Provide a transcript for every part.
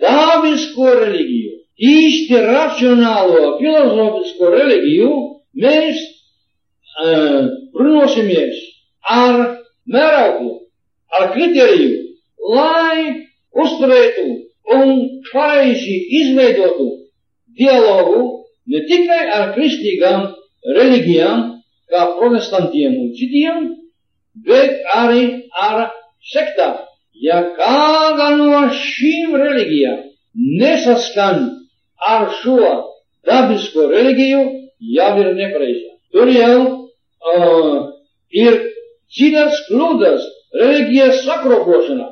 Davidsko religiju, ište racionalno filozofsko religiju, mes uh, prinosi mes, ar meraku, ar kriteriju, lai ustretu un klarejši izveidotu dialogu ne tikai ar религиям, religijam, kā protestantiemu citiem, bet arī ar sektām. Ja kāda no šīm reliģijām nesaskan ar šo dabisko reliģiju, jau ir nepareiza. Tur jau uh, ir dziļas kļūdas reliģijas sakrokošanā.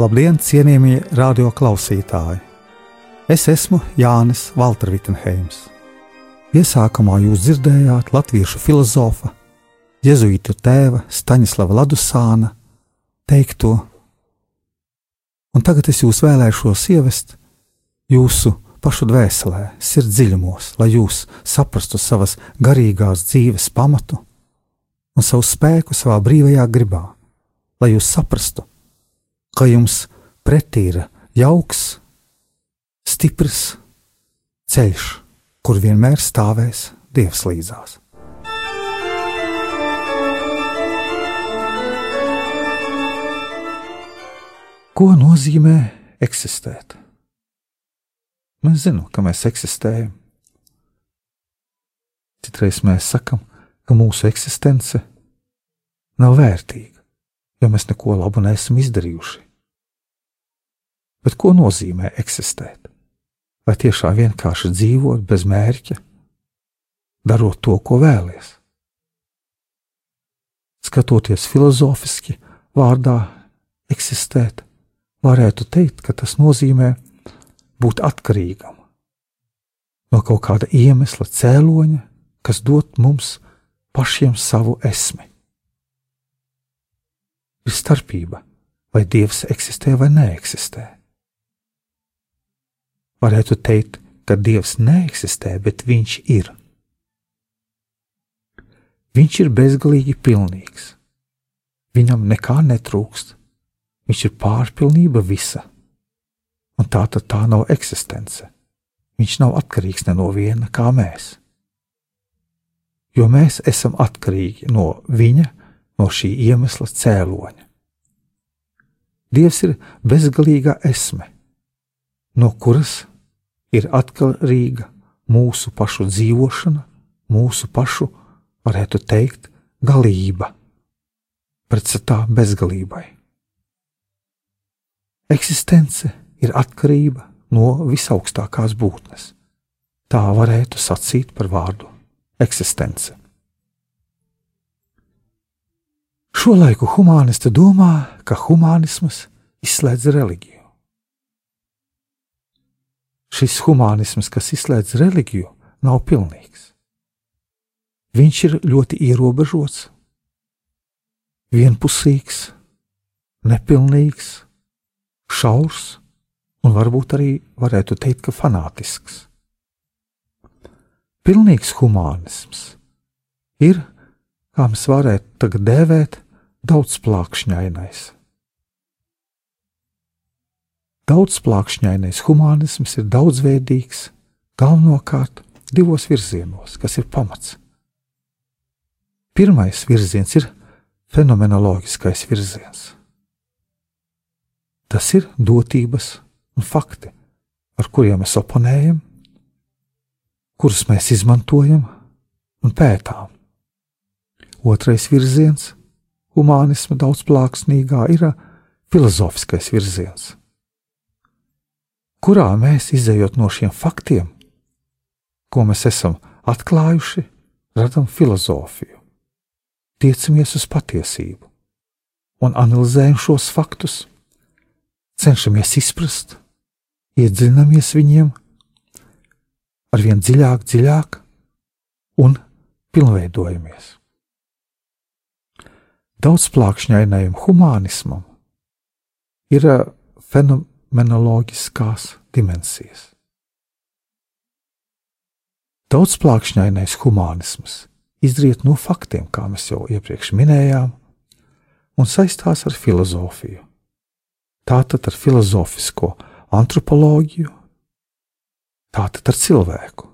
Labdien, cienījamie radio klausītāji! Es esmu Jānis Valtra Vitsenheims. Iesākumā jūs dzirdējāt latviešu filozofa, jēzuītu tēva Staņislava Ladusāna teikto, un tagad es jūs vēlēšos ievest jūsu pašu dvēselē, sirds dziļumos, lai jūs saprastu savas garīgās dzīves pamatu un savu spēku savā brīvajā gribā, lai jūs saprastu, ka jums pretī ir jauks, stiprs ceļš, kur vienmēr stāvēs Dievs līdzās. Ko nozīmē eksistēt? Mēs zinām, ka mēs eksistējam. Citreiz mēs sakām, ka mūsu eksistence nav vērtīga, jo mēs neko labu neesam izdarījuši. Bet ko nozīmē eksistēt? Vai tiešām vienkārši dzīvot bez mērķa, darot to, ko vēlies? Skatoties filozofiski, vārdā eksistēt, varētu teikt, ka tas nozīmē būt atkarīgam no kaut kāda iemesla, cēloņa, kas dod mums pašiem savu esmi. Ir starpība, vai Dievs eksistē vai neeksistē. Varētu teikt, ka Dievs neeksistē, bet Viņš ir. Viņš ir bezgalīgi pilnīgs. Viņam nekā netrūkst. Viņš ir pārpilnība visa. Un tā tad tā nav eksistence. Viņš nav atkarīgs ne no viena kā mēs. Jo mēs esam atkarīgi no viņa, no šī iemesla cēloņa. Dievs ir bezgalīga esme, no kuras ir atkarīga mūsu pašu dzīvošana, mūsu pašu, varētu teikt, galība, pretstatā bezgalībai. Eksistence ir atkarība no visaugstākās būtnes. Tā varētu sacīt par vārdu eksistence. Šolaiku humanisti domā, ka humanisms izslēdz reliģiju. Šis humanisms, kas izslēdz reliģiju, nav pilnīgs. Viņš ir ļoti ierobežots, vienpusīgs, nepilnīgs, šaurs un varbūt arī varētu teikt, ka fanātisks. Pilnīgs humānisms ir, kā mēs varētu tagad dēvēt, daudzplākšņainais. Daudzplākšņainais humānisms ir daudzveidīgs, galvenokārt divos virzienos, kas ir pamats. Pirmais virziens ir fenomenoloģiskais virziens. Tas ir dotības un fakti, ar kuriem mēs oponējam, kurus mēs izmantojam un pētām. Otrais virziens, humānisma daudzplāksnīgā, ir filozofiskais virziens, kurā mēs izējot no šiem faktiem, ko mēs esam atklājuši, radām filozofiju, tiecamies uz patiesību, un analizējam šos faktus, cenšamies izprast, iedziļināmies viņiem, arvien dziļāk, dziļāk un pilnveidojamies. Daudzplākšņainajam humanismam ir eh, fenomenoloģiskās dimensijas. Daudzplākšņainais humanisms izriet no faktiem, kā mēs jau iepriekš minējām, un saistās ar filozofiju. Tātad ar filozofisko antropoloģiju, tātad ar cilvēku.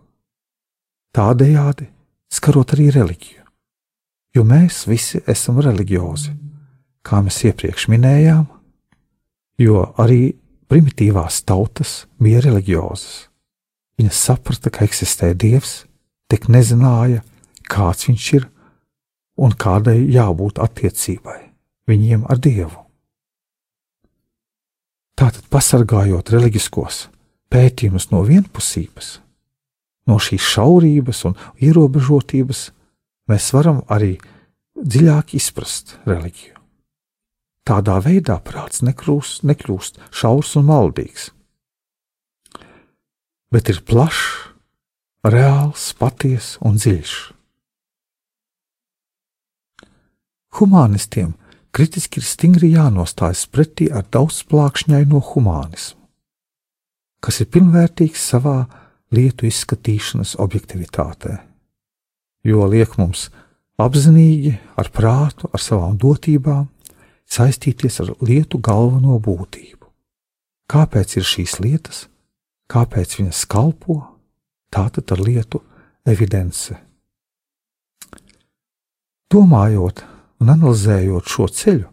Tādējādi skarot arī reliģiju, jo mēs visi esam reliģiozi, kā mēs iepriekš minējām, jo arī primitīvās tautas bija reliģiozas. Viņas saprata, ka eksistē dievs, tik nezināja, kāds viņš ir un kādai jābūt attiecībai viņiem ar dievu. Tātad, pasargājot reliģiskos pētījumus no vienpusības, no šīs šaurības un ierobežotības, mēs varam arī dziļāk izprast reliģiju. Tādā veidā prāts nekrūst, nekļūst šaurs un maldīgs, bet ir plašs, reāls, patiess un dziļš. Humanistiem kritiski ir stingri jānostājas pretī ar daudzplākšņaino humanismu, kas ir pilnvērtīgs savā lietu izskatīšanas objektivitātē, jo liek mums apzinīgi, ar prātu, ar savām dotībām saistīties ar lietu galveno būtību. Kāpēc ir šīs lietas, kāpēc viņas kalpo, tātad ar lietu evidence. Domājot un analizējot šo ceļu,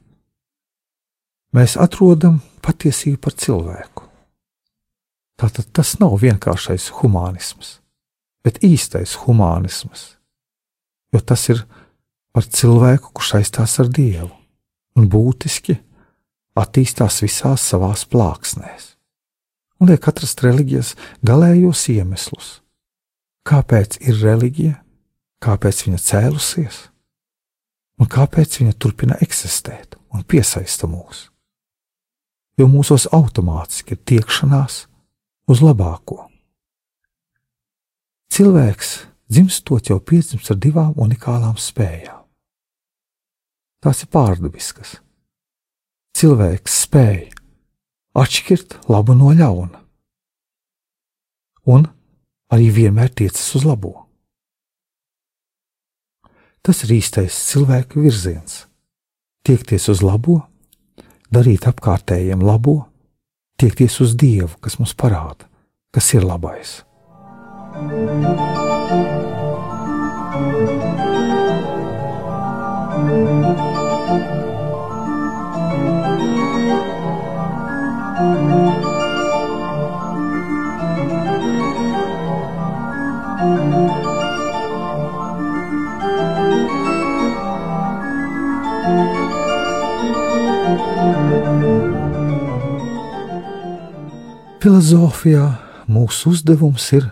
mēs atrodam patiesību par cilvēku. Tātad tas nav vienkāršais humanisms, bet īstais humanisms, jo tas ir par cilvēku, kurš saistās ar Dievu un būtiski attīstās visās savās plāksnēs un liek atrast reliģijas galējos iemeslus. Kāpēc ir reliģija, kāpēc viņa cēlusies? un kāpēc viņa turpina eksistēt un piesaista mūs? Jo mūsos automātiski ir tiekšanās uz labāko. Cilvēks dzimstot jau piedzimst ar divām unikālām spējām. Tās ir pārdabiskas. Cilvēks spēj atšķirt labu no ļauna, un arī vienmēr tiecas uz labo. Tas ir īstais cilvēka virziens. Tiekties uz labo, darīt apkārtējiem labo, tiekties uz Dievu, kas mums parāda, kas ir labais. Filozofijā mūsu uzdevums ir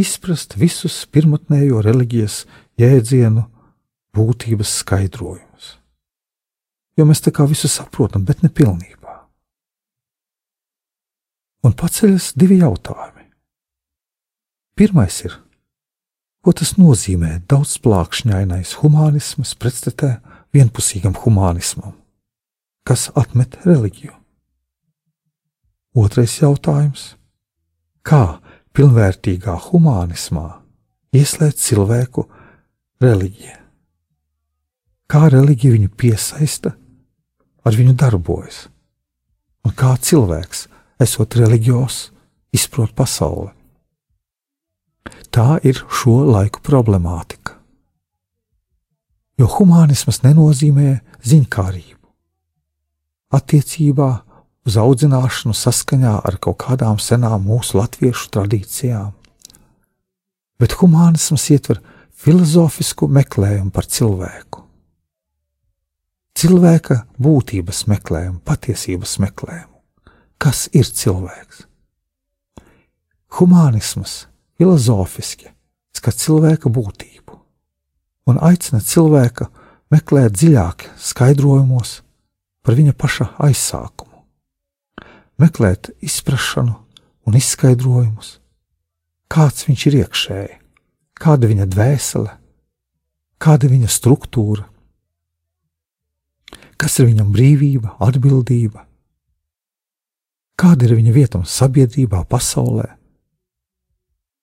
izprast visus pirmotnējo reliģijas jēdzienu būtības skaidrojumus. Jo mēs tā kā visu saprotam, bet ne pilnībā. Un paceļas divi jautājumi. Pirmais ir, ko tas nozīmē daudzplākšņainais humanisms pretstatē vienpusīgam humanismam, kas atmet reliģiju? Otrais jautājums - kā pilnvērtīgā humanismā ieslēgt cilvēku reliģija? Kā reliģija viņu piesaista, ar viņu darbojas, un kā cilvēks, esot reliģijos, izprot pasauli? Tā ir šo laiku problemātika. Jo humanisms nenozīmē ziņkārību. Attiecībā uz audzināšanu saskaņā ar kaut kādām senām mūsu latviešu tradīcijām. Bet humānisms ietver filozofisku meklējumu par cilvēku. Cilvēka būtības meklējumu, patiesības meklējumu. Kas ir cilvēks? Humānisms filozofiski skat cilvēka būtību un aicina cilvēku meklēt dziļāk skaidrojumos par viņa paša aizsākumu, meklēt izpratšanu un izskaidrojumus, kāds viņš ir iekšēji, kāda viņa dvēsele, kāda viņa struktūra, kas ir viņam brīvība, atbildība, kāda ir viņa vieta sabiedrībā, pasaulē,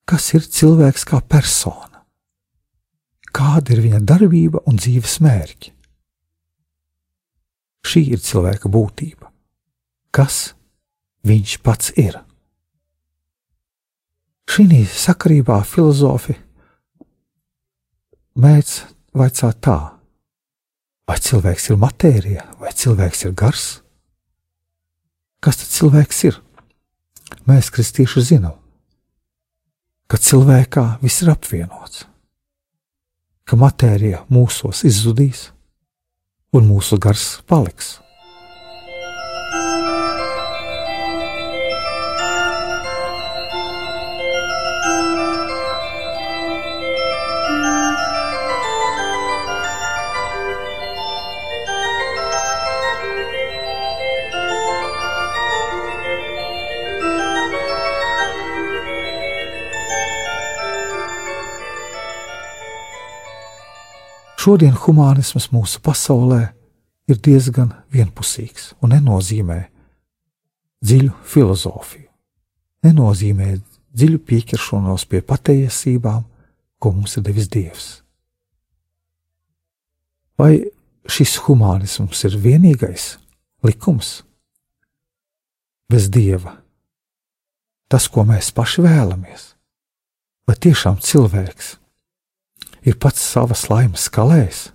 kas ir cilvēks kā persona, kāda ir viņa darbība un dzīves mērķi. Šī ir cilvēka būtība. Kas viņš pats ir? Šī sakarībā filozofi mēdz vaicāt tā, vai cilvēks ir matērija, vai cilvēks ir gars? Kas tad cilvēks ir? Mēs, kristieši, zinām, ka cilvēkā viss ir apvienots, ka matērija mūsos izzudīs, un mūsu gars paliks. Šodien humānisms mūsu pasaulē ir diezgan vienpusīgs un nenozīmē dziļu filozofiju, nenozīmē dziļu pieķeršanos pie patiesībām, ko mums ir devis Dievs. Vai šis humānisms ir vienīgais likums bez Dieva? Tas, ko mēs paši vēlamies, vai tiešām cilvēks ir pats savas laimes skalējs.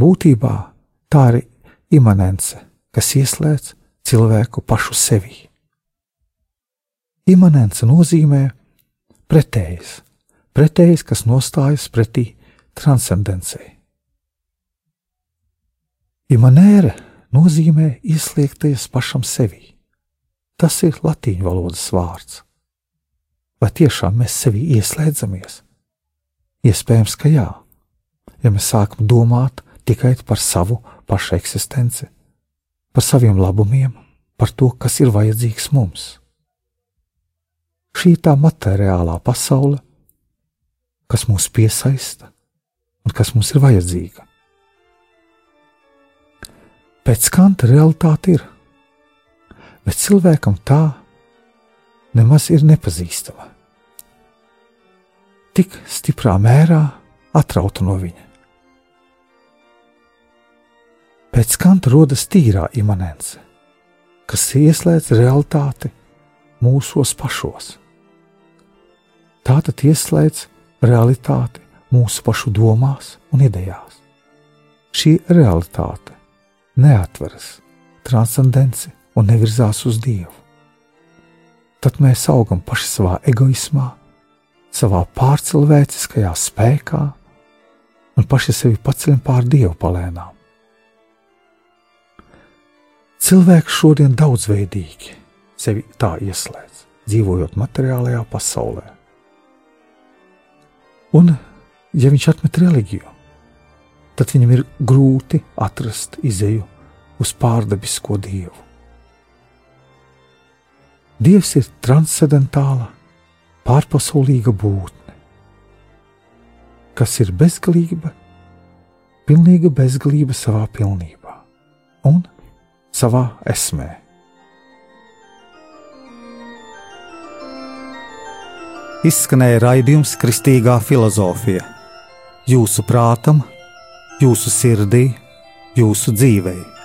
Būtībā tā ir imanence, kas ieslēdz cilvēku pašu sevi. Imanence nozīmē pretējs, pretējs, kas nostājas pretī transcendencei. Imanēra nozīmē ieslēgties pašam sevi. Tas ir latīņu valodas vārds. Vai tiešām mēs sevi ieslēdzamies? Iespējams, ka jā, ja mēs sākam domāt tikai par savu pašu eksistenci, par saviem labumiem, par to, kas ir vajadzīgs mums. Šī ir tā materiālā pasaule, kas mūs piesaista un kas mums ir vajadzīga. Pēc kanta realitāte ir, bet cilvēkam tā nemaz ir nepazīstama tik stiprā mērā atrauta no viņa. Pēc kanta rodas tīrā imanence, kas ieslēdz realitāti mūsos pašos. Tā tad ieslēdz realitāti mūsu pašu domās un idejās. Šī realitāte neatveras transcendenci un nevirzās uz Dievu. Tad mēs augam paši savā egoismā, savā pārcilvēciskajā spēkā un paši sevi paceļam pār dievu palēnām. Cilvēks šodien daudzveidīgi sevi tā ieslēdz, dzīvojot materiālajā pasaulē. Un, ja viņš atmet reliģiju, tad viņam ir grūti atrast izēju uz pārdabisko dievu. Dievs ir transcendentāla pārpasaulīga būtne, kas ir bezgalība, pilnīga bezgalība savā pilnībā un savā esmē. Izskanēja raidījums Kristīgā filozofija. Jūsu prātam, jūsu sirdī, jūsu dzīvēm